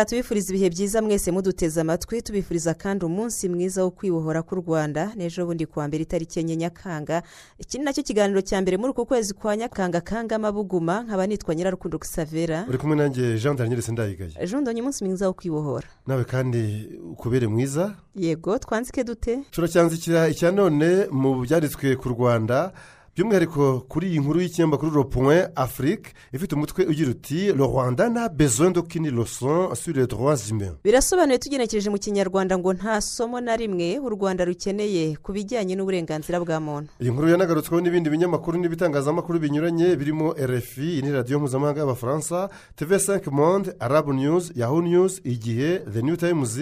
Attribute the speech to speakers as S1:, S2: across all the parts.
S1: reka tubifuriza ibihe byiza mwese muduteze amatwi tubifuriza kandi umunsi mwiza wo kwibohora k'u rwanda n'ejo bundi kuwa mbere itariki enye nyakanga. Iki ni na cyo kiganiro cya mbere muri uku kwezi kwa nyakanga kangama buguma nkaba nitwa nyirarukundo gisavera
S2: uri kumwe nanjye jean daniel sendayigaye
S1: ejo ndonye umunsi mwiza wo kwibohora.
S2: Nawe kandi ukubere mwiza.
S1: Yego twanzike dute?
S2: Turacyanzikira icya none mu byanditswe ku rwanda by'umwihariko kuri iyi nkuru y'ikinyamakuru ropuwe afurike ifite umutwe ugira uti le rwanda na besoin de kini leçon sur les droits humains.
S1: Birasobanuye tugenekereje mu kinyarwanda ngo nta somo na rimwe u rwanda rukeneye ku bijyanye n'uburenganzira bwa muntu.
S2: Iyi nkuru yanagarutsweho n'ibindi binyamakuru n'ibitangazamakuru binyuranye birimo rfi ni radiyo mpuzamahanga y'abafaransa tv 5 monde arabu news yahoo news igihe the new times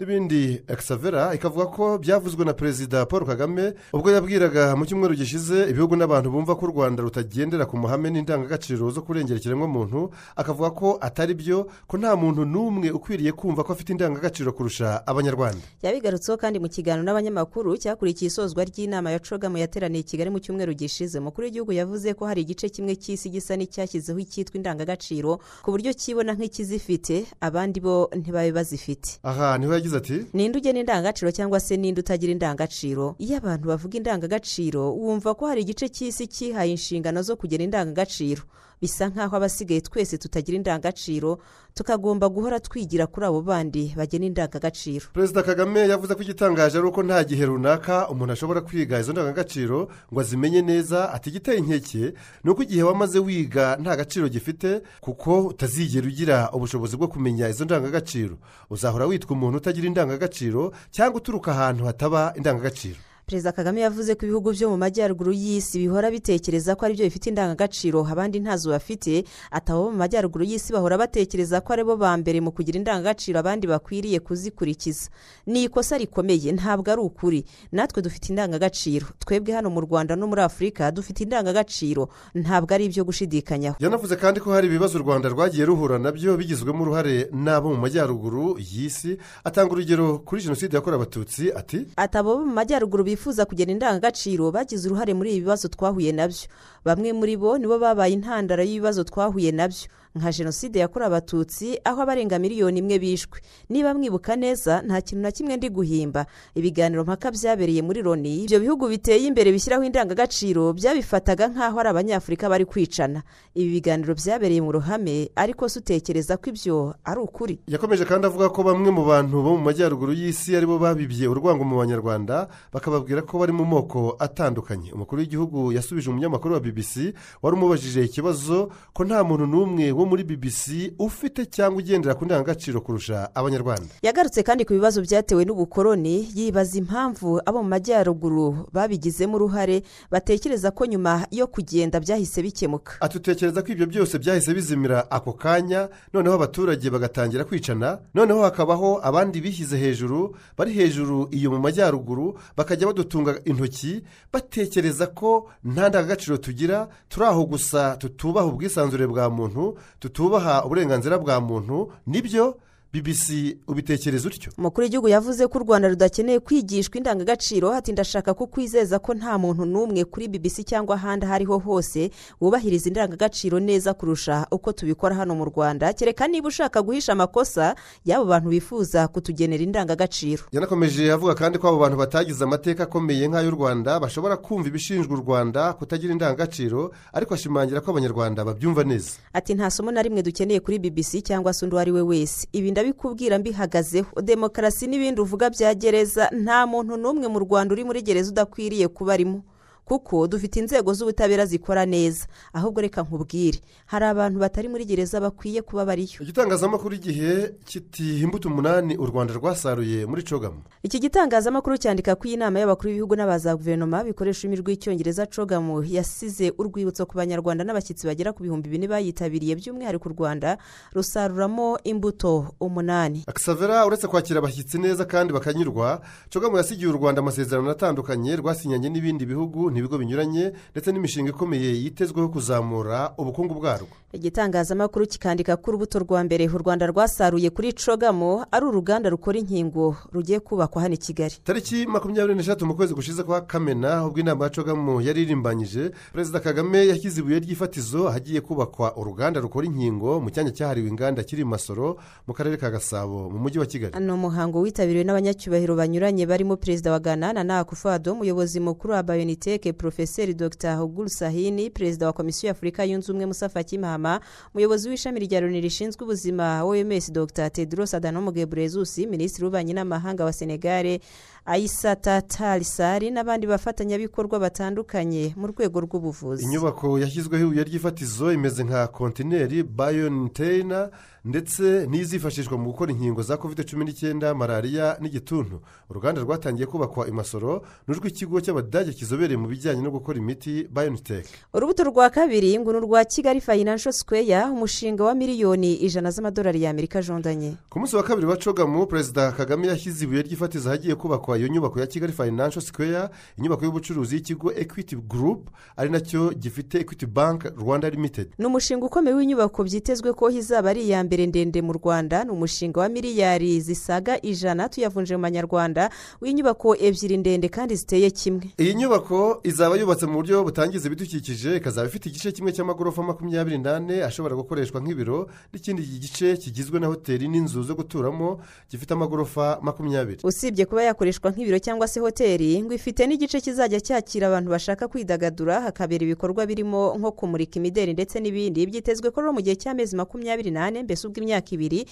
S2: n'ibindi. Exavera ikavuga ko byavuzwe na perezida paul kagame ubwo yabwiraga mu cyumweru gishize ibihugu n'abantu bumva ko u rwanda rutagendera ku mahame n'indangagaciro zo kurengera ikiremwamuntu akavuga ko atari byo ko nta muntu n'umwe ukwiriye kumva ko afite indangagaciro kurusha abanyarwanda.
S1: Yabigarutseho kandi mu kiganiro n'abanyamakuru cyakurikiye isozwa ry'inama ya cogamu yateraniye i kigali mu cyumweru gishize. Umukuru w'igihugu yavuze ko hari igice kimwe cy'isi gisa n'icyashyizeho icyitwa indangagaciro ku buryo kibona nk'ikizifite abandi bo ntibabe bazifite.
S2: Aha ni ho yagize ati
S1: ninde ugena indangagaciro cyangwa se ninde utagira indangagaciro? Iyo abantu bavuga indangagaciro wumva ko hari igice cy'isi cyihaye inshingano zo kugena indangagaciro. Bisa nk'aho abasigaye twese tutagira indangagaciro tukagomba guhora twigira kuri abo bandi bagena indangagaciro.
S2: Perezida kagame yavuze ko igitangaje ari uko nta gihe runaka umuntu ashobora kwiga izo ndangagaciro ngo azimenye neza ati igiteye inkeke ni uko igihe wamaze wiga nta gaciro gifite kuko utazigera ugira ubushobozi bwo kumenya izo ndangagaciro. Uzahora witwa umuntu utagira indangagaciro cyangwa uturuka ahantu hataba indangagaciro.
S1: Perezida kagame yavuze ko ibihugu byo mu majyaruguru y'isi bihora bitekereza ko ari byo bifite indangagaciro abandi ntazo bafite. Atabo mu majyaruguru y'isi bahora batekereza ko ari bo ba mbere mu kugira indangagaciro abandi bakwiriye kuzikurikiza. Ni ikosa rikomeye ntabwo ari ukuri. Natwe dufite indangagaciro. Twebwe hano mu rwanda no muri afurika dufite indangagaciro. Ntabwo ari ibyo gushidikanyaho
S2: yanavuze kandi ko hari ibibazo u rwanda rwagiye ruhura na byo bigizwemo uruhare n'abo mu majyaruguru y'isi. Atanga urugero kuri jenoside yakorewe abatutsi ati
S1: atabo mu majyaruguru bifuza kugena indangagaciro bagize uruhare muri ibi bibazo twahuye na byo. Bamwe muri bo nibo babaye intandaro y'ibibazo twahuye na byo. Nka jenoside yakorewe abatutsi aho abarenga miliyoni imwe bishwe. Niba mwibuka neza nta kintu na kimwe ndi guhimba ibiganiro mpaka byabereye muri loni. Ibyo bihugu biteye imbere bishyiraho indangagaciro byabifataga nk'aho ari abanyafurika bari kwicana. Ibi biganiro byabereye mu ruhame ariko se utekereza ko ibyo ari ukuri.
S2: Yakomeje kandi avuga ko bamwe mu bantu bo mu majyaruguru y'isi ari bo babibye urwango mu banyarwanda bakababwira ko bari mu moko atandukanye. Umukuru w'igihugu yasubije umunyamakuru wa bbc wari umubajije ikibazo ko nta muntu n'umwe wo muri bbc ufite cyangwa ugendera ku ndangagaciro kurusha abanyarwanda.
S1: Yagarutse kandi ku bibazo byatewe n'ubukoroni yibaza impamvu abo mu majyaruguru babigizemo uruhare batekereza ko nyuma yo kugenda byahise bikemuka.
S2: Atutekereza ko ibyo byose byahise bizimira ako kanya noneho abaturage bagatangira kwicana noneho hakabaho abandi bishyize hejuru bari hejuru iyo mu majyaruguru bakajya badutunga intoki batekereza ko nta ndangagaciro tugira turi aho gusa tutubaha ubwisanzure bwa muntu tutubaha uburenganzira bwa muntu ni byo bbc ubitekereza utyo?
S1: Umukuru w'igihugu yavuze ko u rwanda rudakeneye kwigishwa indangagaciro hati ndashaka kukwizeza ko nta muntu n'umwe kuri bbc cyangwa ahandi aho ariho hose wubahiriza indangagaciro neza kurusha uko tubikora hano mu rwanda. Kereka niba ushaka guhisha amakosa y'abo bantu bifuza kutugenera indangagaciro.
S2: Yanakomeje avuga kandi ko abo bantu batagize amateka akomeye nk'ay'u rwanda bashobora kumva ibishinjwa u rwanda kutagira indangagaciro ariko ashimangira ko abanyarwanda babyumva neza.
S1: Ati nta somo na rimwe dukeneye kuri bbc cyangwa se undi uwo ari we wese. Ibi ndabikubwira mbihagazeho. Demokarasi n'ibindi uvuga bya gereza nta muntu n'umwe mu rwanda uri muri gereza udakwiriye kuba arimo. Kuko dufite inzego z'ubutabera zikora neza. Ahubwo reka nkubwire hari abantu batari muri gereza bakwiye kuba bariyo.
S2: Igitangazamakuru igihe kiti imbuto umunani u rwanda rwasaruye muri cogamu
S1: iki gitangazamakuru cyandika ko iyi nama y'abakuru b'ibihugu n'abaza guverinoma bikoresha ururimi rw'icyongereza cogamu yasize urwibutso ku banyarwanda n'abashyitsi bagera ku bihumbi bine bayitabiriye. By'umwihariko u rwanda rusaruramo imbuto umunani.
S2: Akisavera uretse kwakira abashyitsi neza kandi bakanyurwa cogamu yasigiye u rwanda amasezerano atandukanye rwasinyanye n'ibindi bihugu ibigo binyuranye ndetse n'imishinga ikomeye yitezweho kuzamura ubukungu bwarwo.
S1: Igitangazamakuru kikandika ko urubuto rwa mbere u rwanda rwasaruye kuri cogamo ari uruganda rukora inkingo rugiye kubakwa hano i kigali.
S2: Tariki makumyabiri n'eshatu mu kwezi gushize kwa kamena ubwo inama ya cogamo yari irimbanyije perezida kagame yashyize ibuye ry'ifatizo ahagiye kubakwa uruganda rukora inkingo mu cyanya cyahariwe inganda kiri masoro mu karere ka gasabo mu mujyi wa kigali.
S1: Ni umuhango witabiriwe n'abanyacyubahiro banyuranye barimo perezida wa ghana na nakufado umuyobozi mukuru wa bayoniteke porofeseri dr. Hugul sahini perezida wa komisiyo y'afurika yunze ubumwe musa faki mahama umuyobozi w'ishami rya loni rishinzwe ubuzima oms dr. Tedros adhanom ghebreyesus minisitiri w'ububanyi n'amahanga wa senegare ayisata tarisari n'abandi bafatanyabikorwa batandukanye mu rwego rw'ubuvuzi.
S2: Inyubako yashyizweho ibuye ry'ifatizo imeze nka kontineri bayoniteyina ndetse n'izifashishwa mu gukora inkingo za kovide cumi n'icyenda malariya n'igituntu. Uruganda rwatangiye kubakwa i masoro ni urw'ikigo cy'abadage kizobereye mu bijyanye no gukora imiti bayoniteke
S1: urubuto rwa kabiri ngo ni urwa kigali fayinansho sikweya umushinga wa miliyoni ijana z'amadolari y'amerika ajondanye
S2: ku munsi wa kabiri wa cogamu perezida kagame yashyize ibuye ry'ifatizo ahagiye kubakwa iyo nyubako ya kigali fayinansho sikweya inyubako y'ubucuruzi y'ikigo ekwiti gurupe ari na cyo gifite ekwiti banki rwanda limitedi
S1: ni umushinga ukomeye w'inyubako byitezwe ko izaba ari iya mbere ndende mu rwanda. Ni umushinga wa miliyari zisaga ijana tuyavunje mu manyarwanda. W'inyubako ebyiri ndende kandi ziteye kimwe.
S2: Iyi nyubako izaba yubatse mu buryo butangiza ibidukikije ikazaba ifite igice kimwe cy'amagorofa makumyabiri n'ane ashobora gukoreshwa nk'ibiro n'ikindi gice kigizwe na hoteli n'inzu zo guturamo gifite amagorofa makumyabiri.
S1: Usibye kuba yakoreshwa nk'ibiro cyangwa se hoteli ngo ifite n'igice kizajya cyakira abantu bashaka kwidagadura hakabera ibikorwa birimo nko kumurika imideri ndetse n'ibindi. Byitezwe ko rero mu gihe cy'amezi makumyabiri n'ane mbese ubw'imyaka ibiri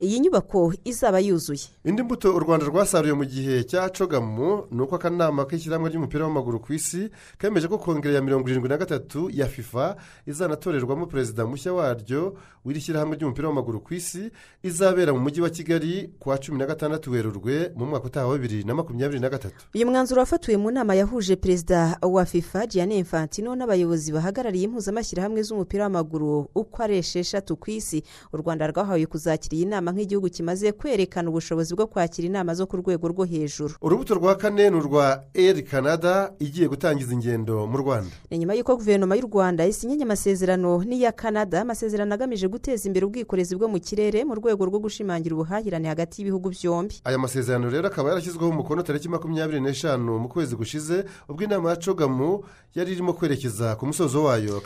S1: iyi nyubako izaba yuzuye.
S2: Indi mbuto u rwanda rwasaruye mu gihe cya cogamu ni uko akanama k'ishyirahamwe ry'umupira w'amaguru ku isi kemeje ko kongere ya mirongo irindwi na gatatu ya fifa izanatorerwamo perezida mushya waryo w'iri shyirahamwe ry'umupira w'amaguru ku isi izabera mu mujyi wa kigali ku wa cumi na gatandatu werurwe mu mwaka utaha wa bibiri na makumyabiri na gatatu.
S1: Uyu mwanzuro wafatiwe mu nama yahuje perezida wa fifa gianni infantino n'abayobozi bahagarariye impuzamashyirahamwe z'umupira w'amaguru uko ari esheshatu ku isi. U rwanda rwahawe kuzakira iyi nama nk'igihugu kimaze kwerekana ubushobozi bwo kwakira inama zo ku rwego rwo hejuru.
S2: Urubuto rwa kane ni urwa eri canada igiye gutangiza ingendo mu rwanda.
S1: Ni nyuma y'uko guverinoma y'u rwanda isinyanye amasezerano n'iya canada amasezerano agamije guteza imbere ubwikorezi bwo mu kirere mu rwego rwo gushimangira ubuhahirane hagati y'ibihugu byombi.
S2: Aya masezerano rero akaba yarashyizweho umukono tariki makumyabiri n'eshanu mu kwezi gushize ubwo inama ya cogamu yari irimo kwerekeza ku musozo wayo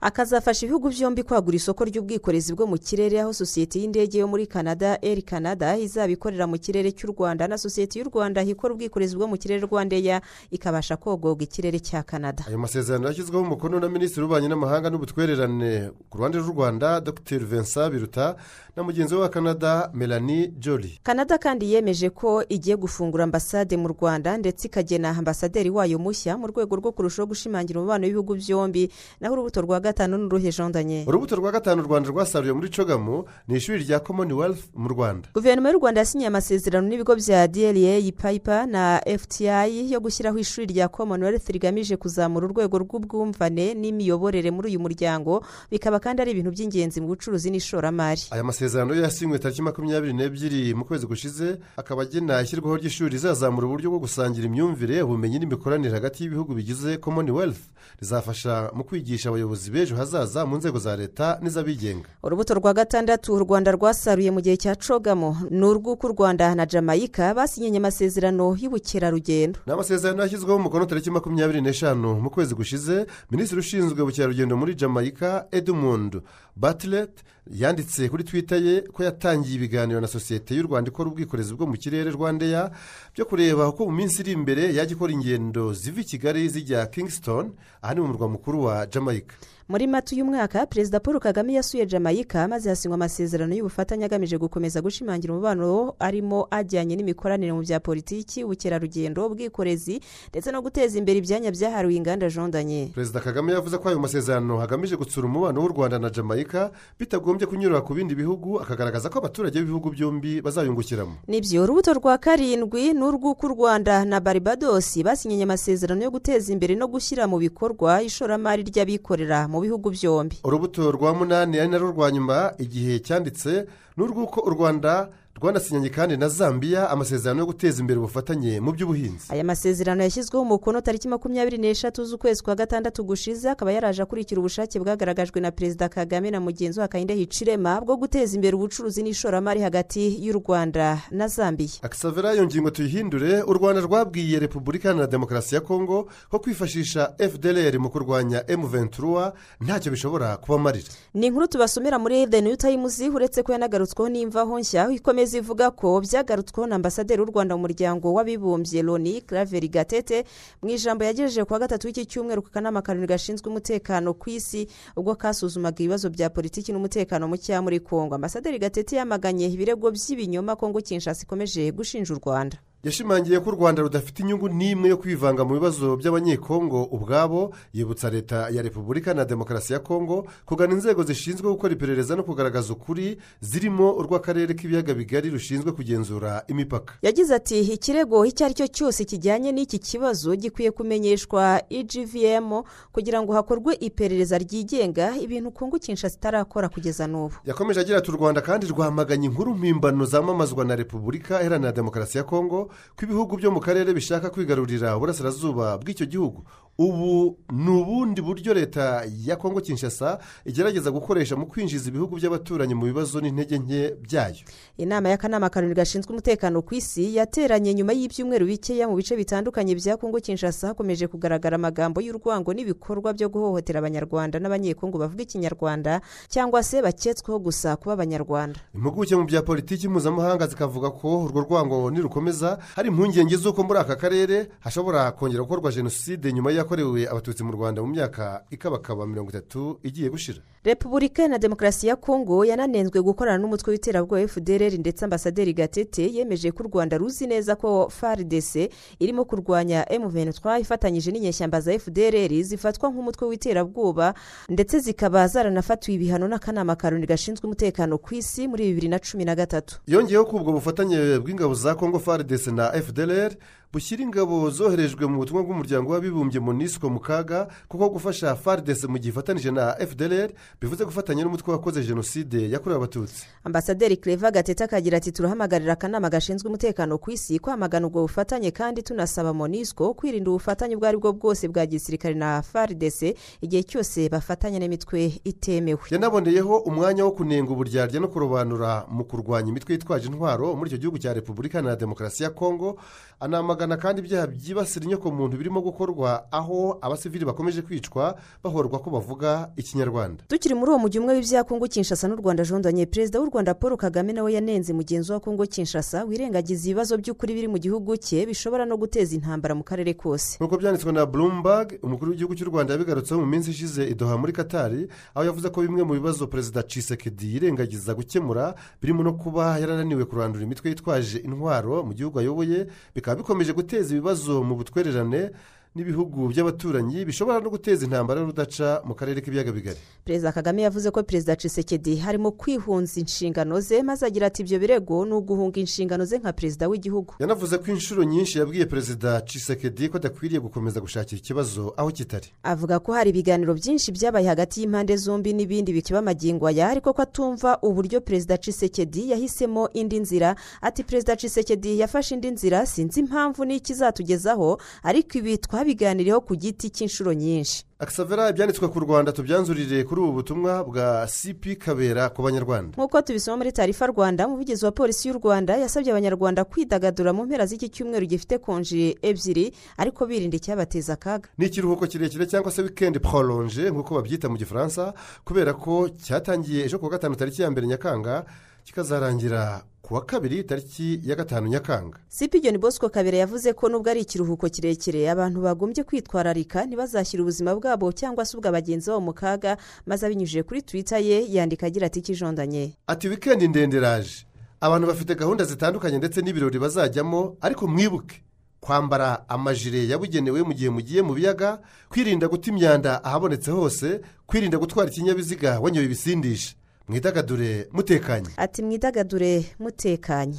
S1: akazafasha ibihugu byombi kwagura isoko ry'ubwikorezi bwo mu kirere aho sosiyete y'indege yo muri canada eri canada izaba ikorera mu kirere cy'u rwanda na sosiyete y'u rwanda ikora ubwikorezi bwo mu kirere rwandeya ikabasha kogoga ikirere cya canada.
S2: Ayo masezerano yashyizweho umukono na minisitiri w'ububanyi n'amahanga n'ubutwererane. Ku ruhande rw'u rwanda dr. Vincent biruta na mugenzi we wa canada melanie jolie.
S1: Canada kandi yemeje ko igiye gufungura ambasade mu rwanda ndetse ikagena ambasaderi wayo mushya mu rwego rwo kurushaho gushimangira umubano w'ibihugu byombi. Naho urubuto rwa gatanu n'uruhe jondanye
S2: urubuto rwa gatanu u rwanda rwasaruye muri cogamu ni ishuri rya commonwealth mu rwanda.
S1: Guverinoma y'u rwanda yasinyiye amasezerano n'ibigo bya dra payipa na fti yo gushyiraho ishuri rya commonwealth rigamije kuzamura urwego rw'ubwumvane n'imiyoborere muri uyu muryango bikaba kandi ari ibintu by'ingenzi mu bucuruzi n'ishoramari.
S2: Aya masezerano yo yasinywe tariki makumyabiri n'ebyiri mu kwezi gushize akaba agena ishyirwaho ry'ishuri rizazamura uburyo bwo gusangira imyumvire ubumenyi n'imikoranire hagati y'ibihugu bigize commonwealth. Rizafasha mu kwigisha abayobozi b'ejo hazaza mu nzego za leta n'iz'abigenga.
S1: Urubuto rwa gatandatu u rwanda rwasaruye mu gihe cya cogamo. Ni urw'uko u rwanda na jamaica basinyanye amasezerano y'ubukerarugendo.
S2: Ni amasezerano yashyizweho umukono tariki makumyabiri n'eshanu mu kwezi gushize minisitiri ushinzwe ubukerarugendo muri jamaica edmund batilet yanditse kuri twita ye ko yatangiye ibiganiro na sosiyete y'u rwanda ikora ubwikorezi bwo mu kirere rwandeya byo kureba uko mu minsi iri imbere yajya ikora ingendo ziva i kigali zijya kingston aha ni mu murwa mukuru wa jamaica.
S1: Muri mata uyu mwaka perezida paul kagame yasuye jamaica maze hasinywa amasezerano y'ubufatanye agamije gukomeza gushimangira umubano arimo ajyanye n'imikoranire mu bya politiki ubukerarugendo ubwikorezi ndetse no guteza imbere ibyanya byahariwe inganda jondanye.
S2: Perezida kagame yavuze ko ayo masezerano hagamije gutsura umubano w'u rwanda na jamaica bitagombye kunyura ku bindi bihugu akagaragaza ko abaturage b'ibihugu byombi bazayungukiramo.
S1: Nibyo urubuto rwa karindwi ni urw'uko u rwanda na baribadosi basinyanye amasezerano yo guteza imbere no gushyira mu bikorwa ishoramari ry'abikorera mu bihugu byombi.
S2: Urubuto rwa munani ari narwo rwa nyuma igihe cyanditse ni urw'uko u rwanda rwanasinyanye kandi na zambia amasezerano yo guteza imbere ubufatanye mu by'ubuhinzi.
S1: Aya masezerano yashyizweho umukono tariki makumyabiri n'eshatu z'ukwezi kwa gatandatu gushize akaba yaraje akurikira ubushake bwagaragajwe na perezida kagame na mugenzi we hakainde hicirema bwo guteza imbere ubucuruzi n'ishoramari hagati y'u rwanda na zambia.
S2: Akisavera iyo ngingo tuyihindure u rwanda rwabwiye repubulika iharanira demokarasi ya kongo ko kwifashisha fdr mu kurwanya emu ventura ntacyo bishobora kubamarira.
S1: Ni inkuru tubasomera muri the new times uretse ko yanagarutsweho n'imvaho nshya ikomeza ivuga ko byagarutsweho na ambasaderi w'u rwanda mu muryango w'abibumbye loni claver gatete mu ijambo yagejeje kuwa gatatu w'iki cyumweru ku kanama karindwi gashinzwe umutekano ku isi ubwo kasuzumaga ibibazo bya politiki n'umutekano mukeya muri kongo ambasaderi gatete yamaganye ibirego by'ibinyoma kongo kinshasa ikomeje gushinja u rwanda.
S2: Yashimangiye ko u rwanda rudafite inyungu n'imwe yo kwivanga mu bibazo by'abanyekongo ubwabo yibutsa leta ya repubulika na demokarasi ya kongo kugana inzego zishinzwe gukora iperereza no kugaragaza ukuri zirimo urw'akarere k'ibiyaga bigari rushinzwe kugenzura imipaka.
S1: Yagize ati ikirego icyo ari cyo cyose kijyanye n'iki kibazo gikwiye kumenyeshwa egvm kugira ngo hakorwe iperereza ryigenga ibintu kongo kinshasa itarakora kugeza n'ubu.
S2: Yakomeje agira ati u rwanda kandi rwamaganye inkuru mpimbano zamamazwa na repubulika iharanira demokarasi ya kongo ko ibihugu byo mu karere bishaka kwigarurira uburasirazuba bw'icyo gihugu. Ubu ni ubundi buryo leta ya kongo kinshasa igerageza gukoresha mu kwinjiza ibihugu by'abaturanyi mu bibazo n'intege nke byayo.
S1: Inama y'akanama karindwi gashinzwe umutekano ku isi yateranye nyuma y'ibyumweru bikeya mu bice bitandukanye bya kongo kinshasa hakomeje kugaragara amagambo y'urwango n'ibikorwa byo guhohotera abanyarwanda n'abanyekongo bavuga ikinyarwanda cyangwa se baketsweho gusa kuba abanyarwanda.
S2: Impuguke mu bya politiki mpuzamahanga zikavuga ko urwo rwango nirukomeza hari impungenge z'uko muri aka karere hashobora kongera gukorwa jenoside nyuma yakorewe abatutsi mu rwanda mu myaka ikabakaba mirongo itatu igiye gushira.
S1: Repubulika na demokarasi ya kongo yananenzwe gukorana n'umutwe w'iterabwoba fdr ndetse ambasaderi gatete yemeje ko u rwanda ruzi neza ko fardc irimo kurwanya m23 ifatanyije n'inyeshyamba za fdr zifatwa nk'umutwe w'iterabwoba ndetse zikaba zaranafatiwe ibihano n'akanama karindwi gashinzwe umutekano ku isi muri bibiri na cumi na gatatu.
S2: Yongeyeho ko ubwo bufatanye bw'ingabo za kongo fardc na fdr bushyira ingabo zoherejwe mu butumwa bw'umuryango w'abibumbye monisco mu kaga kuko gufasha fardc mu gihe ifatanije na fdr bivuze gufatanya n'umutwe wakoze jenoside yakorewe abatutsi.
S1: Ambasaderi cleva gatete akagira ati turahamagarira akanama gashinzwe umutekano ku isi kwamagana ubwo bufatanye kandi tunasaba monisco kwirinda ubufatanye ubwo ari bwo bwose bwa gisirikare na fardc igihe cyose bafatanya n'imitwe itemewe.
S2: Yanaboneyeho umwanya wo kunenga uburyarya no kurobanura mu kurwanya imitwe yitwaje intwaro muri icyo gihugu cya repubulika na demokarasi ya kongo anamagana kandi ibyaha byibasira inyokomuntu birimo gukorwa aho abasivili bakomeje kwicwa bahorwa ko bavuga ikinyarwanda.
S1: Tukiri muri uwo mujyi umwe w'ibya kongo kinshasa n'u rwanda jondanye perezida w'u rwanda paul kagame nawe yanenze mugenzi wa kongo kinshasa wirengagiza ibibazo by'ukuri biri mu gihugu cye bishobora no guteza intambara mu karere kose.
S2: Nk'uko byanditswe na bloomberg umukuru w'igihugu cy'u rwanda yabigarutseho mu minsi ishize idoha muri katari aho yavuze ko bimwe mu bibazo perezida cisekedi yirengagiza gukemura birimo no kuba yarananiwe kurandura imitwe yitwaje intwaro mu gihugu ayoboye bikaba bikomeje guteza ibibazo mu butwererane n'ibihugu by'abaturanyi bishobora no guteza intambara y'urudaca mu karere k'ibiyaga bigari.
S1: Perezida kagame yavuze ko perezida cisekedi harimo kwihunza inshingano ze maze agira ati ibyo birego ni uguhunga inshingano ze nka perezida w'igihugu.
S2: Yanavuze ko inshuro nyinshi yabwiye perezida cisekedi ko adakwiriye gukomeza gushakira ikibazo aho kitari.
S1: Avuga ko hari ibiganiro byinshi byabaye hagati y'impande zombi n'ibindi bikiba amagingo aya ariko ko atumva uburyo perezida cisekedi yahisemo indi nzira. Ati perezida cisekedi yafashe indi nzira sinzi impamvu n'ikizatugezaho ariko ibi twabiganiriyeho ku giti cy'inshuro nyinshi.
S2: Akisavera ibyanditswe ku rwanda tubyanzurire kuri ubu butumwa bwa cp kabera ku banyarwanda.
S1: Nk'uko tubisoma muri tarifa rwanda umuvugizi wa polisi y'u rwanda yasabye abanyarwanda kwidagadura mu mpera z'iki cyumweru gifite konji ebyiri ariko birinda icyabateza akaga.
S2: Ni ikiruhuko kirekire cyangwa se wikendi poronje nk'uko babyita mu gifaransa kubera ko cyatangiye ejo kuwa gatanu tariki ya mbere nyakanga kikazarangira ku wa kabiri tariki ya gatanu nyakanga.
S1: Sipi John bosco kabera yavuze ko nubwo ari ikiruhuko kirekire abantu bagombye kwitwararika ntibazashyire ubuzima bwabo cyangwa se ubwa bagenzi babo mu kaga maze abinyujije kuri twita ye yandika agira ati ikijondanye.
S2: Ati wikendi ndende iraje abantu bafite gahunda zitandukanye ndetse n'ibirori bazajyamo ariko mwibuke kwambara amajire yabugenewe mu gihe mugiye mu biyaga kwirinda guta imyanda ahabonetse hose kwirinda gutwara ikinyabiziga wanyoye ibisindisha. Mwidagadure mutekanye.
S1: Ati mwidagadure mutekanye.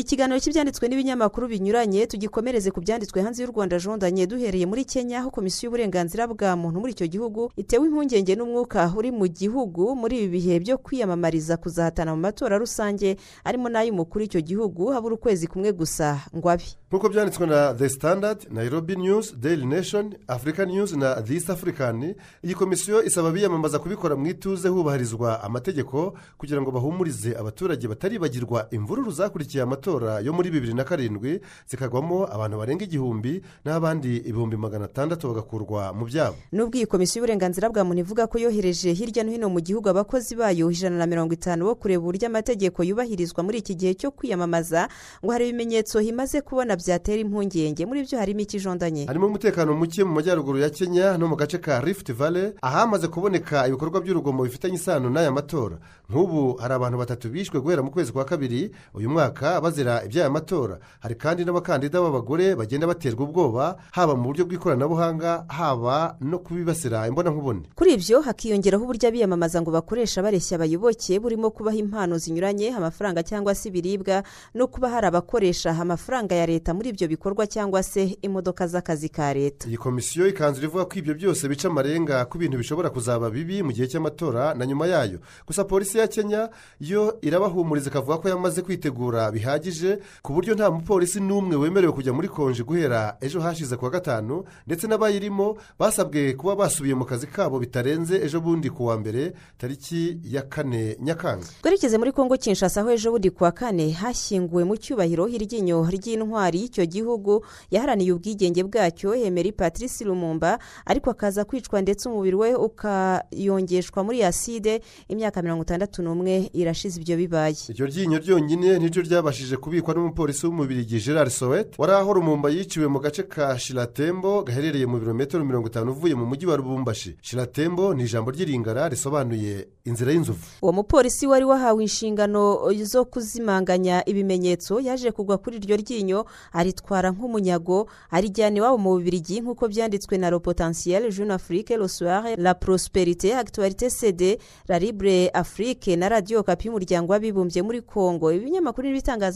S1: Ikiganiro cy'ibyanditswe n'ibinyamakuru binyuranye tugikomereze ku byanditswe hanze y'u rwanda jondanye duhereye muri kenya aho komisiyo y'uburenganzira bwa muntu muri icyo gihugu itewe impungenge n'umwuka uri mu gihugu muri ibi bihe byo kwiyamamariza kuzahatana mu matora rusange arimo n'ay'umukuru w'icyo gihugu habura ukwezi kumwe gusa. Ngo abe
S2: nk'uko byanditswe na the standard nairobi news daily nation african news na the east african iyi komisiyo isaba abiyamamaza kubikora mu ituze hubahirizwa amategeko kugira ngo bahumurize abaturage bataribagirwa imvururu zakurikiye amatora yo muri bibiri na karindwi zikagwamo abantu barenga igihumbi n'abandi ibihumbi magana atandatu bagakurwa mu byabo.
S1: Nubwo iyi komisiyo y'uburenganzira bwa muntu ivuga ko yohereje hirya no hino mu gihugu abakozi bayo ijana na mirongo itanu bo kureba uburyo amategeko yubahirizwa muri iki gihe cyo kwiyamamaza ngo hari ibimenyetso himaze kubona byatera impungenge. Muri byo harimo ikijondanye
S2: harimo umutekano muke mu majyaruguru ya kenya no mu gace ka rift valley ahamaze kuboneka ibikorwa by'urugomo bifitanye isano n'aya matora. Nk'ubu hari abantu batatu bishwe guhera mu kwezi kwa kabiri uyu mwaka bazira iby'aya matora hari kandi n'abakandida b'abagore bagenda baterwa ubwoba haba mu buryo bw'ikoranabuhanga haba no kubibasira imbonankubone
S1: kuri ibyo hakiyongeraho uburyo abiyamamaza ngo bakoresha bareshya abayoboke burimo kubaha impano zinyuranye amafaranga cyangwa se ibiribwa no kuba hari abakoresha amafaranga ya leta muri ibyo bikorwa cyangwa se imodoka z'akazi ka leta.
S2: Iyi komisiyo ikanzura ivuga ko ibyo byose bica amarenga ku bintu bishobora kuzaba bibi mu gihe cy'amatora na nyuma yayo. Gusa polisi ya kenya yo irabahumuriza ikavuga ko yamaze kwitegura bihagije ku buryo nta mupolisi n'umwe wemerewe kujya muri konji guhera ejo hashize kuwa gatanu ndetse n'abayirimo basabwe kuba basubiye mu kazi kabo bitarenze ejo bundi ku wa mbere tariki ya kane nyakanga.
S1: Twerekeze muri kongo kinshasa aho ejo bundi ku wa kane hashyinguwe mu cyubahiro iryinyo ry'intwari y'icyo gihugu. Yaharaniye ubwigenge bwacyo hemeri patrice lumumba ariko akaza kwicwa ndetse umubiri we ukayongeshwa muri aside imyaka mirongo itandatu n'umwe irashize ibyo bibaye.
S2: Iryo ryinyo ryonyine niryo ryabashije kubikwa n'umupolisi w'umubirigi gerard sowet wari aho rumumba yiciwe mu gace ka shiratembo gaherereye mu birometero mirongo itanu uvuye mu mujyi wa rubumbashi shiratembo ni ijambo ry'iringara risobanuye inzira y'inzovu.
S1: Uwo mupolisi wari wahawe inshingano zo kuzimanganya ibimenyetso yaje kugwa kuri iryo ryinyo aritwara nk'umunyago arijyana iwabo mu bubirigi nk'uko byanditswe na ropotansiyeri june afurike rosuware la prosperite akituwarite sede la libre afurike na radiyo kapi y'umuryango w'abibumbye muri kongo ibinyamakuru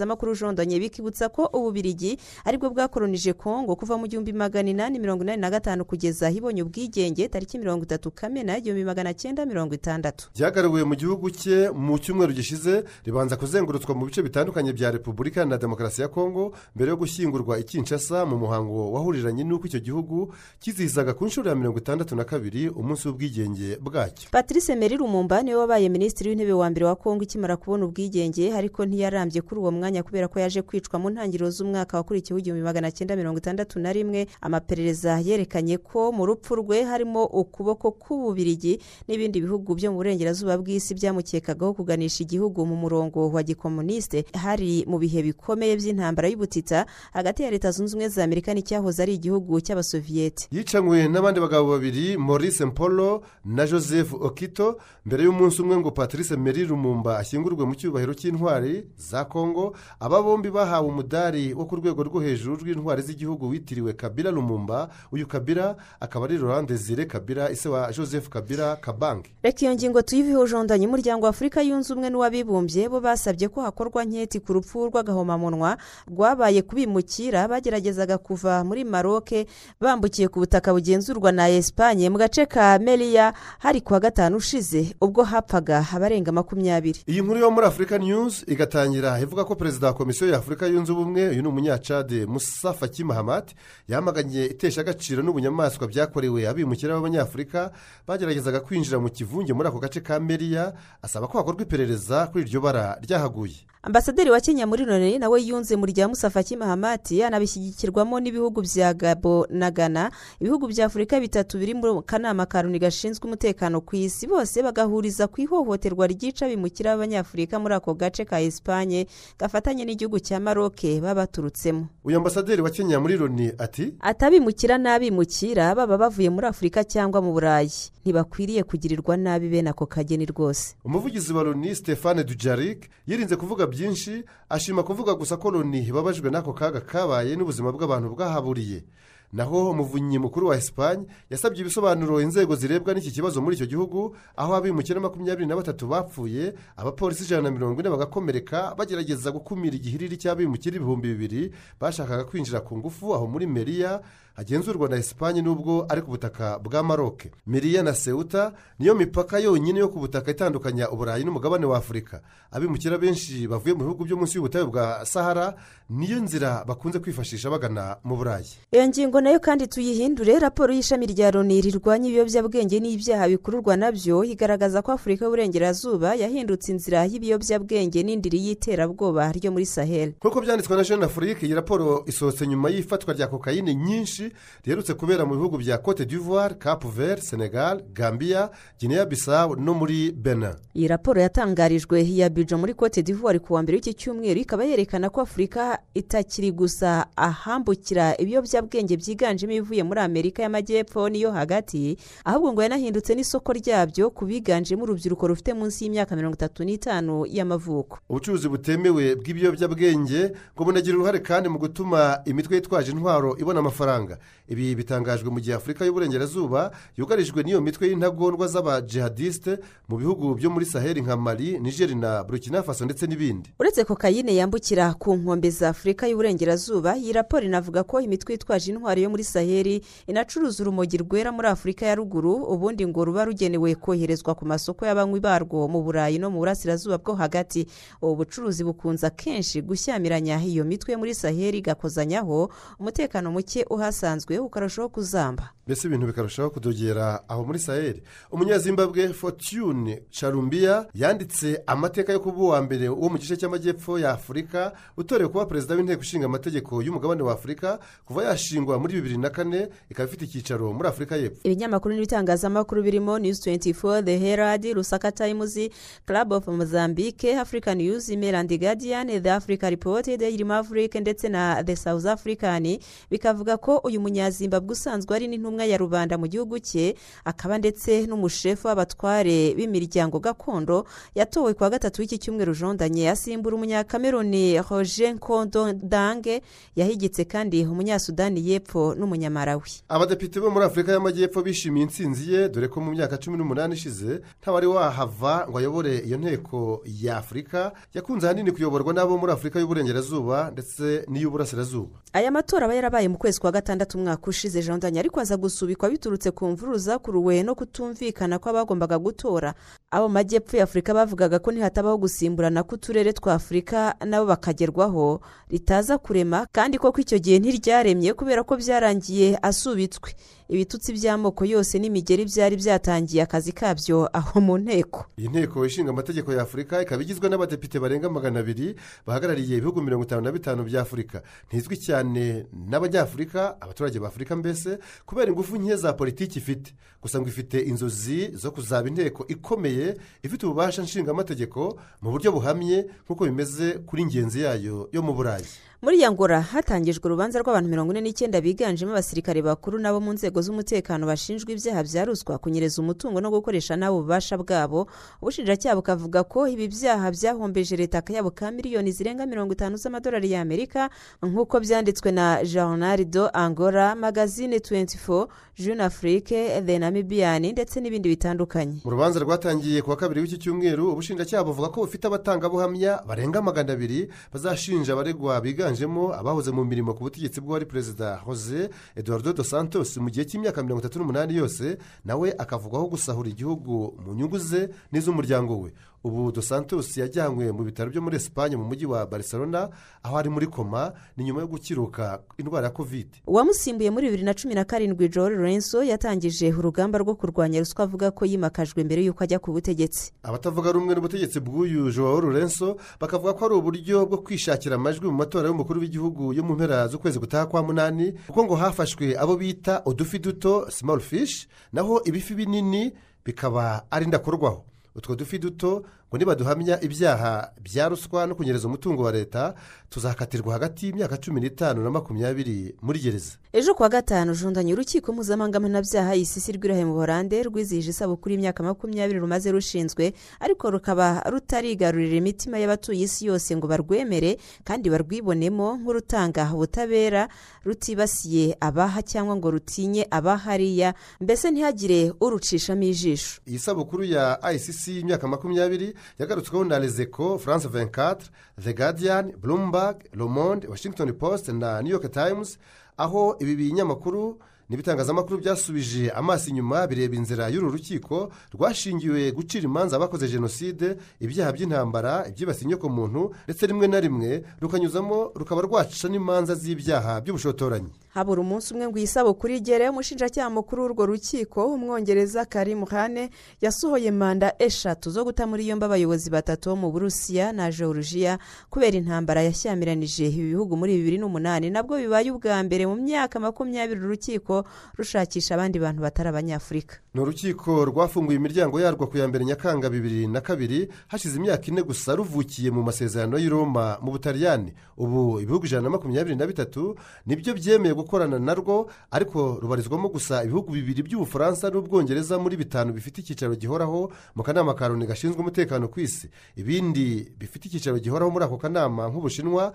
S1: n'ibitangazamakuru jondanye bikibutsa ko ububirigi ari bwo bwakoronije kongo kuva mu gihumbi magana inani mirongo inani na gatanu kugeza ibonye ubwigenge tariki mirongo itatu kamena igihumbi magana cyenda mirongo itandatu.
S2: Ryagaruwe mu gihugu cye mu cyumweru gishize ribanza kuzengurutswa mu bice bitandukanye bya repubulika na demokarasi ya kongo mbere yo gushyingurwa i kinshasa mu muhango wahuriranye n'uko icyo gihugu kizihizaga ku nshuro ya mirongo itandatu na kabiri umunsi w'ubwigenge bwacyo.
S1: Patrice meri rumumba ni we wabaye minisitiri w'intebe wa mbere wa kongo ikimara kubona ubwigenge ariko ntiyarambye kuri uwo mwanya kubera ko yaje kwicwa mu ntangiriro z'umwaka wakurikiyeho igihumbi magana cyenda mirongo itandatu na rimwe amaperereza yerekanye ko mu rupfu rwe harimo ukuboko k'ububirigi n'ibindi bihugu byo mu burengerazuba bw'isi byamukekagaho kuganisha igihugu mu murongo wa gikomunisite hari mu bihe bikomeye by'intambara y'ubutita hagati ya leta zunze ubumwe za amerika n'icyahoze ari igihugu cy'abasoviyete
S2: yicanywe n'abandi bagabo babiri maurice mpolo na joseph okito mbere y'umunsi umwe ngo patrice meri rumumba ashyingurwe mu cyubahiro cy'intwari za kongo aba bombi bahawe umudari wo ku rwego rwo hejuru rw'intwari z'igihugu witiriwe kabira rumumba uyu kabira akaba ari laurent desire kabira ise wa joseph kabira kabange.
S1: Reka iyo ngingo tuyiveho jondanye umuryango wa afurika yunze ubumwe n'uw'abibumbye bo basabye ko hakorwa nketi ku rupfu rw'agahomamunwa rwabaye kubimukira. Bageragezaga kuva muri maroke bambukiye ku butaka bugenzurwa na esipanye mu gace ka meriya hari kuwa gatanu ushize ubwo hapfaga abarenga makumyabiri.
S2: Iyi nkuru yo muri afurika news igatangira ivuga ko perezida wa komisiyo ya afurika yunze ubumwe uyu ni umunyacade musa faki mahamad yamaganye iteshagaciro n'ubunyamaswa byakorewe abimukira b'abanyafurika bageragezaga kwinjira mu kivunge muri ako gace ka meriya asaba ko hakorwa iperereza kuri iryo bara ryahaguye.
S1: Ambasaderi wa kenya muri none nawe yunze mu rya musafaki mahamati anabishyigikirwamo n'ibihugu bya gabo na ghana ibihugu bya afurika bitatu biri mu kanama ka loni gashinzwe umutekano ku isi bose bagahuriza ku ihohoterwa ryica bimukira b'abanyafurika muri ako gace ka esipanye gafatanye n'igihugu cya maroke baba baturutsemo
S2: uyu ambasaderi wa kenya muri loni ati
S1: atabimukira n'abimukira baba bavuye muri afurika cyangwa mu burayi. Ntibakwiriye kugirirwa nabi bene ako kageni rwose.
S2: Umuvugizi wa loni stefane dujarik yirinze kuvuga byinshi ashima kuvuga gusa ko loni babajwe n'ako kaga kabaye n'ubuzima bw'abantu bwahaburiye. Naho umuvunyi mukuru wa esipanye yasabye ibisobanuro inzego zirebwa n'iki kibazo muri icyo gihugu aho abimukira makumyabiri na batatu bapfuye abapolisi ijana na mirongo ine bagakomereka bagerageza gukumira igihiriri cy'abimukira ibihumbi bibiri bashakaga kwinjira ku ngufu aho muri meriya hagenzurwa na esipanye n'ubwo ari ku butaka bwa maroke meriya na sewuta niyo mipaka yonyine yo ku butaka itandukanya uburayi n'umugabane wa afurika. Abimukira benshi bavuye mu bihugu byo munsi y'ubutayu bwa sahara niyo nzira bakunze kwifashisha bagana mu burayi.
S1: Iyo ngingo na yo kandi tuyihindure raporo y'ishami rya loni rirwanya ibiyobyabwenge n'ibyaha bikururwa na byo igaragaza ko afurika y'uburengerazuba yahindutse inzira y'ibiyobyabwenge n'indiri y'iterabwoba ryo muri sahel.
S2: Nk'uko byanditswe na jeune afurike iyi raporo isohotse nyuma y'ifatwa rya kokayine nyinshi riherutse kubera mu bihugu bya cote d'ivoire cape vert senegal gambia guinea bissau no muri benin.
S1: Iyi raporo yatangarijwe ya bijo muri cote d'ivoire ku wa mbere w'iki cyumweru ikaba yerekana ko afurika itakiri gusa ahambukira ibiyobyabwenge byiganjemo ibivuye muri amerika y'amajyepfo n'iyo hagati ahubwo ngo yanahindutse n'isoko ryabyo ku biganjemo urubyiruko rufite munsi y'imyaka mirongo itatu n'itanu y'amavuko.
S2: Ubucuruzi butemewe bw'ibiyobyabwenge ngo bunagira uruhare kandi mu gutuma imitwe yitwaje intwaro ibona amafaranga. Ibi bitangajwe mu gihe afurika y'uburengerazuba yugarijwe n'iyo mitwe y'intagondwa z'abajihadisite mu bihugu byo muri saheli nka mali nigeri na burkina faso ndetse n'ibindi.
S1: Uretse kokayine yambukira ku nkombe za afurika y'uburengerazuba iyi raporo inavuga ko imitwe yitwaje intwaro yo muri saheli inacuruza urumogi rwera muri afurika ya ruguru ubundi ngo ruba rugenewe koherezwa ku masoko y'abanywi barwo mu burayi no mu burasirazuba bwo hagati. Ubu bucuruzi bukunze akenshi gushyamiranya iyo mitwe muri saheli igakozanyaho umutekano muke uhasanzwe ukarushaho kuzamba.
S2: Mbese ibintu bikarushaho kudogera aho muri saheli umunyazimbabwe fortune charumbiya yanditse amateka yo kuba uwa mbere wo mu gice cy'amajyepfo ya afurika utorewe kuba perezida w'inteko ishinga amategeko y'umugabane wa afurika kuva yashingwa muri bibiri na kane ikaba ifite icyicaro muri afurika y'epfo.
S1: Ibinyamakuru n'ibitangazamakuru birimo news 24 the herald rusaka times club of mozambique africa news mail guardian the africa report daily maverick ndetse na the south african. Bikavuga ko uyu munyazimbabwe usanzwe ari n'intumwa ya rubanda mu gihugu cye akaba ndetse n'umushefu w'abatware b'imiryango gakondo yatowe ku wa gatatu w'iki cyumweru jondanye. Asimbura umunyakameruni roger nkondo dange yahigitse kandi umunyasudani y'epfo n'umunyamarawi.
S2: Abadepite bo muri afurika y'amajyepfo bishimiye intsinzi ye dore ko mu myaka cumi n'umunani ishize ntawari wahava ngo ayobore iyo nteko ya afurika. Yakunze ahanini kuyoborwa n'abo muri afurika y'uburengerazuba ndetse n'iy'uburasirazuba.
S1: Aya matora aba yarabaye mu kwezi kwa gatandatu umwaka ushize jondanye ariko aza gusubikwa biturutse ku mvururu zakuruwe no kutumvikana kw'abagombaga gutora. Abo majyepfo y'afurika bavugaga ko nihatabaho gusimburana k'uturere twa afurika nabo bakagerwaho. Ritaza kurema kandi koko icyo gihe ntiryaremye kubera ko byarangiye asubitswe. Ibitutsi by'amoko yose n'imigeri byari byatangiye akazi kabyo aho mu nteko.
S2: Iyi nteko ishinga amategeko ya afurika ikaba igizwe n'abadepite barenga magana abiri bahagarariye ibihugu mirongo itanu na bitanu bya afurika ntizwi cyane n'abanyafurika abaturage ba afurika mbese kubera ingufu nke za politiki ifite. Gusa ngo ifite inzozi zo kuzaba inteko ikomeye ifite ububasha nshingamategeko mu buryo buhamye nk'uko bimeze kuri ingenzi yayo yo mu burayi.
S1: Muri yangora hatangijwe urubanza rw'abantu mirongo ine n'icyenda biganjemo abasirikare bakuru nabo mu nzego z'umutekano bashinjwa ibyaha bya ruswa kunyereza umutungo no gukoresha nabi ububasha bwabo. Ubushinjacyaha bukavuga ko ibi byaha byahombeje leta akayabo ka miliyoni zirenga mirongo itanu z'amadolari y'amerika nk'uko byanditswe na journal do angola magazine 24 jeune afrique the namibian ndetse n'ibindi bitandukanye.
S2: Mu rubanza rwatangiye ku wa kabiri w'iki cyumweru ubushinjacyaha buvuga ko bufite abatangabuhamya barenga magana abiri bazashinja abaregwa biganjemo abahoze mu mirimo ku butegetsi bw'uwari perezida jose eduardo dos santos mu gihe cy'imyaka mirongo itatu n'umunani yose nawe akavugwaho gusahura igihugu mu nyungu ze n'iz'umuryango we. Ubu dos santos yajyanywe mu bitaro byo muri esipanye mu mujyi wa barcelona aho ari muri koma ni nyuma yo gukiruka indwara ya kovide
S1: uwamusimbuye muri bibiri na cumi na karindwi joel lorenzo yatangije urugamba rwo kurwanya ruswa avuga ko yimakajwe mbere y'uko ajya ku butegetsi.
S2: Abatavuga rumwe n'ubutegetsi bw'uyu joel lorenzo bakavuga ko ari uburyo bwo kwishakira amajwi mu matora y'umukuru w'igihugu yo mu mpera z'ukwezi gutaha kwa munani kuko ngo hafashwe abo bita udufi duto small fish naho ibifi binini bikaba ari ndakorwaho. Utwo dufi duto ngo nibaduhamya ibyaha bya ruswa no kunyereza umutungo wa leta tuzakatirwa hagati y'imyaka cumi n'itanu na makumyabiri muri gereza.
S1: Ejo kuwa gatanu jundanye urukiko mpuzamahanga mpanabyaha isisi rw'irahe mu buhorande rwizihije isabukuru y'imyaka makumyabiri rumaze rushinzwe ariko rukaba rutarigarurira imitima y'abatuye isi yose ngo barwemere kandi barwibonemo nk'urutanga ubutabera rutibasiye abaha cyangwa ngo rutinye abahariya mbese ntihagire urucishamo ijisho.
S2: Iyi sabukuru ya icc y'imyaka makumyabiri yagarutsweho na rezeko france 24 the guardian bloomberg le monde washington post na new york times aho ibi binyamakuru n'ibitangazamakuru byasubije amaso inyuma bireba inzira y'uru rukiko rwashingiwe gucira imanza abakoze jenoside ibyaha by'intambara ibyibasiye inyokomuntu ndetse rimwe na rimwe rukanyuzamo rukaba rwaca n'imanza z'ibyaha by'ubushotoranyi.
S1: Habura umunsi umwe ngo iyi sabukuru igere umushinjacyaha mukuru w'urwo rukiko umwongereza karimu hane yasohoye manda eshatu zo guta muri yombi abayobozi batatu bo mu burusiya na georgia kubera intambara yashyamiranyije ibi bihugu muri bibiri n'umunani. Nabwo bibaye ubwa mbere mu myaka makumyabiri urukiko rushakisha abandi bantu batari abanyafurika.
S2: Ni urukiko rwafunguye imiryango yarwo ku ya mbere nyakanga bibiri na kabiri hashize imyaka ine gusa ruvukiye mu masezerano y'i Roma mu butaliyani. Ubu ibihugu ijana na makumyabiri na bitatu ni byo byemeye gukorana narwo ariko rubarizwamo gusa ibihugu bibiri by'ubufaransa n'ubwongereza muri bitanu bifite icyicaro gihoraho mu kanama ka loni gashinzwe umutekano ku isi. Ibindi bifite icyicaro gihoraho muri ako kanama nk'ubushinwa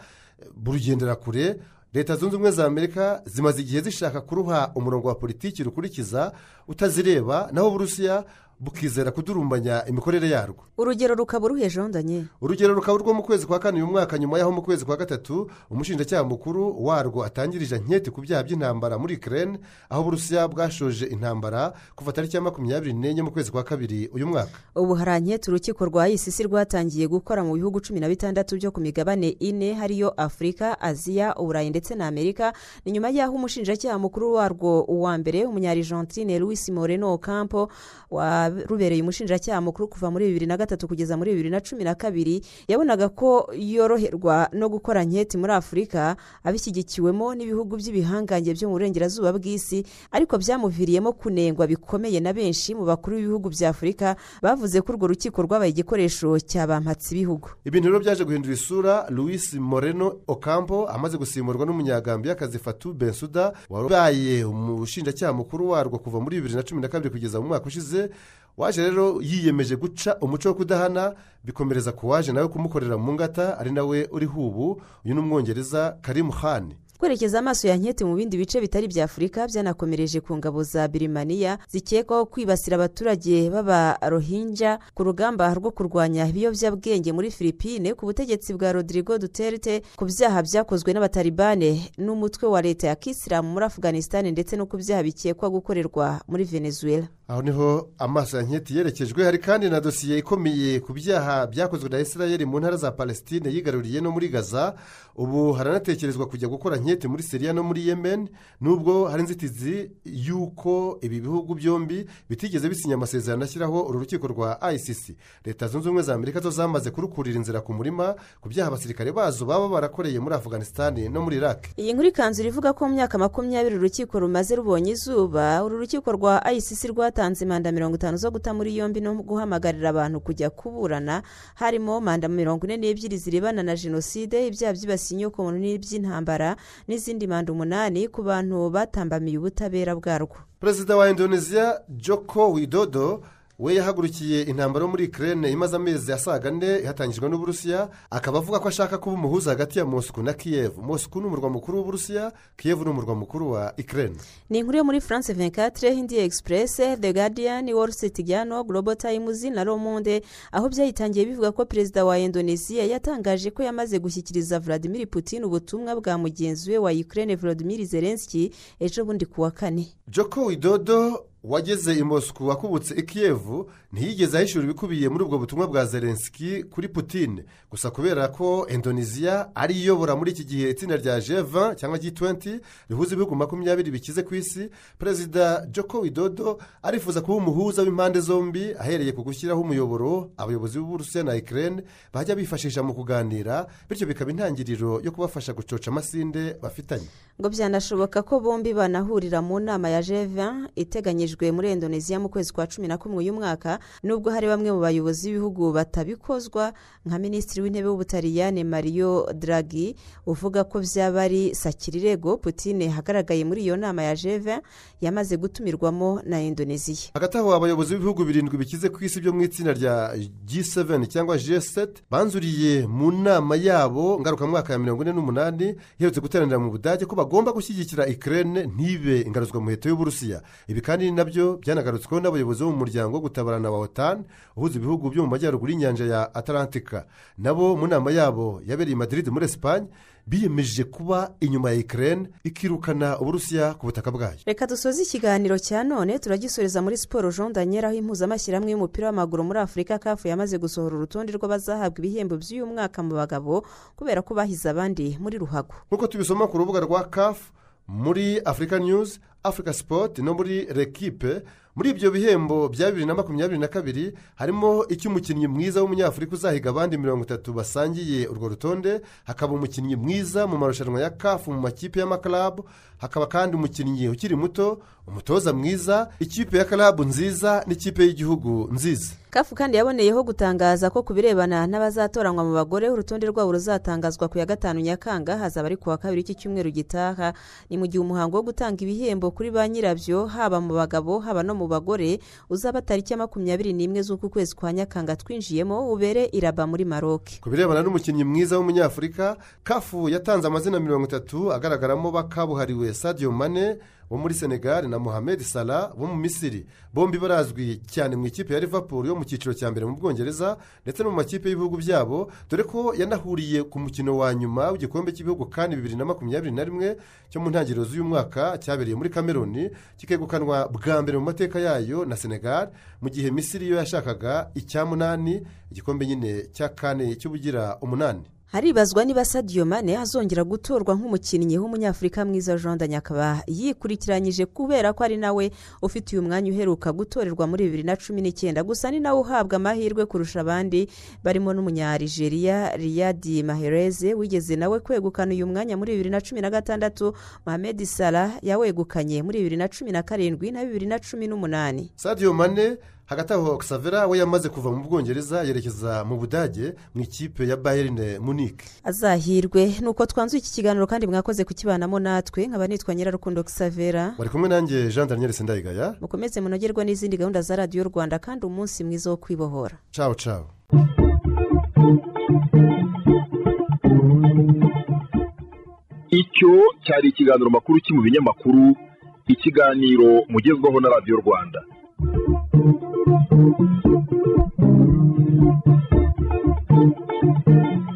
S2: burugendera kure leta zunze ubumwe za amerika zimaze igihe zishaka kuruha umurongo wa politiki rukurikiza utazireba naho uburusiya bukizera kudurumbanya imikorere yarwo.
S1: Urugero rukaba uruhejondanye
S2: urugero rukaba urwo mu kwezi kwa kane uyu mwaka nyuma y'aho mu kwezi kwa gatatu umushinjacyaha mukuru warwo atangirije nketi ku byaha by'intambara muri kerene aho uburusiya bwashoje intambara kuva tariki ya makumyabiri n'enye mu kwezi kwa kabiri uyu mwaka.
S1: Ubu hari anketi urukiko rwa isisi rwatangiye gukora mu bihugu cumi na bitandatu byo ku migabane ine hariyo afurika aziya uburayi ndetse na amerika. Ni nyuma y'aho umushinjacyaha mukuru warwo uwa mbere umunyarigentine louis moreno campo warubereye umushinjacyaha mukuru kuva muri bibiri na gatatu kugeza muri bibiri na cumi na kabiri yabonaga ko yoroherwa no gukora nketi muri afurika abishyigikiwemo n'ibihugu by'ibihangange byo mu burengerazuba bw'isi ariko byamuviriyemo kunengwa bikomeye na benshi mu bakuru b'ibihugu bya afurika bavuze ko urwo rukiko rwabaye igikoresho cya bampatsi ibihugu
S2: ibintu rero byaje guhindura isura louis moreno ocampo amaze gusimburwa n'umunyagambiyakazi fatu bensuda wabaye umushinjacyaha mukuru warwo kuva muri bibiri na cumi na kabiri kugeza mu mwaka ushize waje rero yiyemeje guca umuco wo kudahana bikomereza ku waje nawe kumukorera mu ngata ari nawe uriho ubu uyu ni umwongereza karimu hane
S1: kwerekeza amaso ya nketi mu bindi bice bitari bya afurika byanakomereje ku ngabo za birimaniya zikekwaho kwibasira abaturage b'abarohinja ku rugamba rwo kurwanya ibiyobyabwenge muri filipine ku butegetsi bwa rodrigo duterte ku byaha byakozwe n'abatalibane n'umutwe wa leta ya kisilamu muri afganisitani ndetse no ku byaha bikekwa gukorerwa muri venezuela.
S2: Aho ni ho amaso ya nketi yerekejwe hari kandi na dosiye ikomeye ku byaha byakozwe na israel mu ntara za palestine yigaruriye no muri gaza. Ubu haranatekerezwa kujya gukora nketi muri seriya no muri yemen nubwo hari inzitizi y'uko ibi bihugu byombi bitigeze bisinya amasezerano ashyiraho uru rukiko rwa icc leta zunze ubumwe za amerika zo zamaze kurukurira inzira ku murima ku byaha abasirikare bazo baba barakoreye muri afganisitani no muri iraq.
S1: Iyi nkuru ikanzu ivuga ko mu myaka makumyabiri urukiko rumaze rubonye izuba uru rukiko rwa icc rwatanze manda mirongo itanu zo guta muri yombi no guhamagarira abantu kujya kuburana harimo manda mirongo ine n'ebyiri zirebana na jenoside ibyaha byibasiye inyokomuntu n'iby'intambara n'izindi manda umunani ku bantu batambamiye ubutabera bwarwo.
S2: Perezida wa indonesia joko widodo we yahagurukiye intambara muri ikirere imaze amezi asaga ane ihatangijwe n'uburusiya akaba avuga ko ashaka kuba umuhuza hagati ya mosiko na kiyevu mosiko ni umurwa mukuru w'uburusiya kiyevu ni umurwa mukuru wa ikirere
S1: ni inkuru yo muri france 24 hindi express the guardian wall street journal global times na romonde. Aho byayitangiye bivuga ko perezida wa indonesia yatangaje ko yamaze gushyikiriza vladimir putin ubutumwa bwa mugenzi we wa ikirere vladimir zelensky ejo bundi ku wa kane.
S2: Joko widodo wageze i mosiko wakubutse i kiyevu ntiyigeze ahishura ibikubiye muri ubwo butumwa bwa zelensky kuri putine gusa kubera ko indonesia ari iyobora muri iki gihe itsinda rya g20 cyangwa g20 rihuza ibihugu makumyabiri bikize ku isi perezida joko widodo arifuza kuba umuhuza w'impande zombi ahereye ku gushyiraho umuyoboro abayobozi b'uburusiya na ikirere bajya bifashisha mu kuganira bityo bikaba intangiriro yo kubafasha gucoca amasinde bafitanye.
S1: Ngo byanashoboka ko bombi banahurira mu nama ya g20 iteganyijwe muri indoneziya mu kwezi kwa cumi na kumwe uyu mwaka nubwo hari bamwe mu bayobozi b'ibihugu batabikozwa nka minisitiri w'intebe w'ubutaliyane mario draghi uvuga ko byaba ari sakirirego putine hagaragaye muri iyo nama ya jeve yamaze gutumirwamo na indoneziya
S2: hagati aho abayobozi b'ibihugu birindwi bikize ku isi byo mu itsinda rya g7 cyangwa g7 banzuriye mu nama yabo ngarukamwaka ya mirongo ine n'umunani iherutse guteranira mu budage ko bagomba gushyigikira ikirere ntibe ingaruzwamuheto y'uburusiya. Ibi kandi ni na byo byanagarutsweho n'abayobozi bo mu muryango wo gutabarana wa otan uhuza ibihugu byo mu majyaruguru y'inyanja ya atalantika nabo mu nama yabo yabereye madrid muri esipanye biyemeje kuba inyuma ya ikirere ikirukana uburusiya ku butaka bwayo.
S1: Reka dusoze ikiganiro cya none turagisoreza muri siporo jean daniel aho impuzamashyirahamwe y'umupira w'amaguru muri afurika kafu yamaze gusohora urutonde rw'abazahabwa ibihembo by'uyu mwaka mu bagabo kubera ko bahize abandi muri ruhago.
S2: Nk'uko tubisoma ku rubuga rwa kafu muri afurika news afurika sipoti no muri rekipe muri ibyo bihembo bya bibiri na makumyabiri na kabiri harimo icy'umukinnyi mwiza w'umunyafurika uzahiga abandi mirongo itatu basangiye urwo rutonde hakaba umukinnyi mwiza mu marushanwa ya kafu mu makipe y'amakarabu hakaba kandi umukinnyi ukiri muto umutoza mwiza ikipe ya karabu nziza n'ikipe y'igihugu nziza.
S1: Kafu kandi yaboneyeho gutangaza ko ku birebana n'abazatoranywa mu bagore urutonde rwabo ruzatangazwa ku ya gatanu nyakanga hazaba ari ku wa kabiri cy'icyumweru gitaha. Ni mu gihe umuhango wo gutanga ibihembo kuri ba nyirabyo haba mu bagabo haba no mu bagore uzaba tariki ya makumyabiri n'imwe z'uku kwezi kwa nyakanga twinjiyemo ubere iraba muri maroke
S2: ku birebana n'umukinnyi mwiza w'umunyafurika kafu yatanze amazina mirongo itatu agaragaramo bakabuhariwe sadio mane wo muri senegal na mohamed salah wo mu misiri. Bombi barazwi cyane mu ikipe ya liverpool yo mu cyiciro cya mbere mu bwongereza ndetse no mu makipe y'ibihugu byabo dore ko yanahuriye ku mukino wa nyuma w'igikombe cy'ibihugu kandi bibiri na makumyabiri na rimwe cyo mu ntangiriro z'uyu mwaka cyabereye muri cameroon kikegukanwa bwa mbere mu mateka yayo na senegal mu gihe misiri yo yashakaga icya munani igikombe nyine cya kane cy'ubugira umunani.
S1: Haribazwa niba sadio mane azongera gutorwa nk'umukinnyi w'umunyafurika mwiza jean akaba yikurikiranyije kubera ko ari nawe ufite uyu mwanya uheruka gutorerwa muri bibiri na cumi n'icyenda. Gusa ni nawe uhabwa amahirwe kurusha abandi barimo n'umunyarigeriya riyadi mahereze wigeze nawe kwegukana uyu mwanya muri bibiri na cumi na gatandatu. Mohamed salah yawegukanye muri bibiri na cumi na karindwi na bibiri na cumi n'umunani.
S2: Sadio mane hagati aho Xavera we yamaze kuva mu bwongereza yerekeza mu budage mu ikipe ya bayerine munike
S1: azahirwe. Nuko twanzuye iki kiganiro kandi mwakoze kukibanamo natwe nkaba nitwa nyirarukundo Xavera
S2: bari kumwe nanjye jean daniel sendayigaya.
S1: Mukomeze munogerwa n'izindi gahunda za radiyo rwanda kandi umunsi mwiza wo kwibohora.
S2: Cawo cawo
S3: icyo cyari ikiganiro makuru ki mu binyamakuru ikiganiro mugezwaho na radiyo rwanda. Thank you.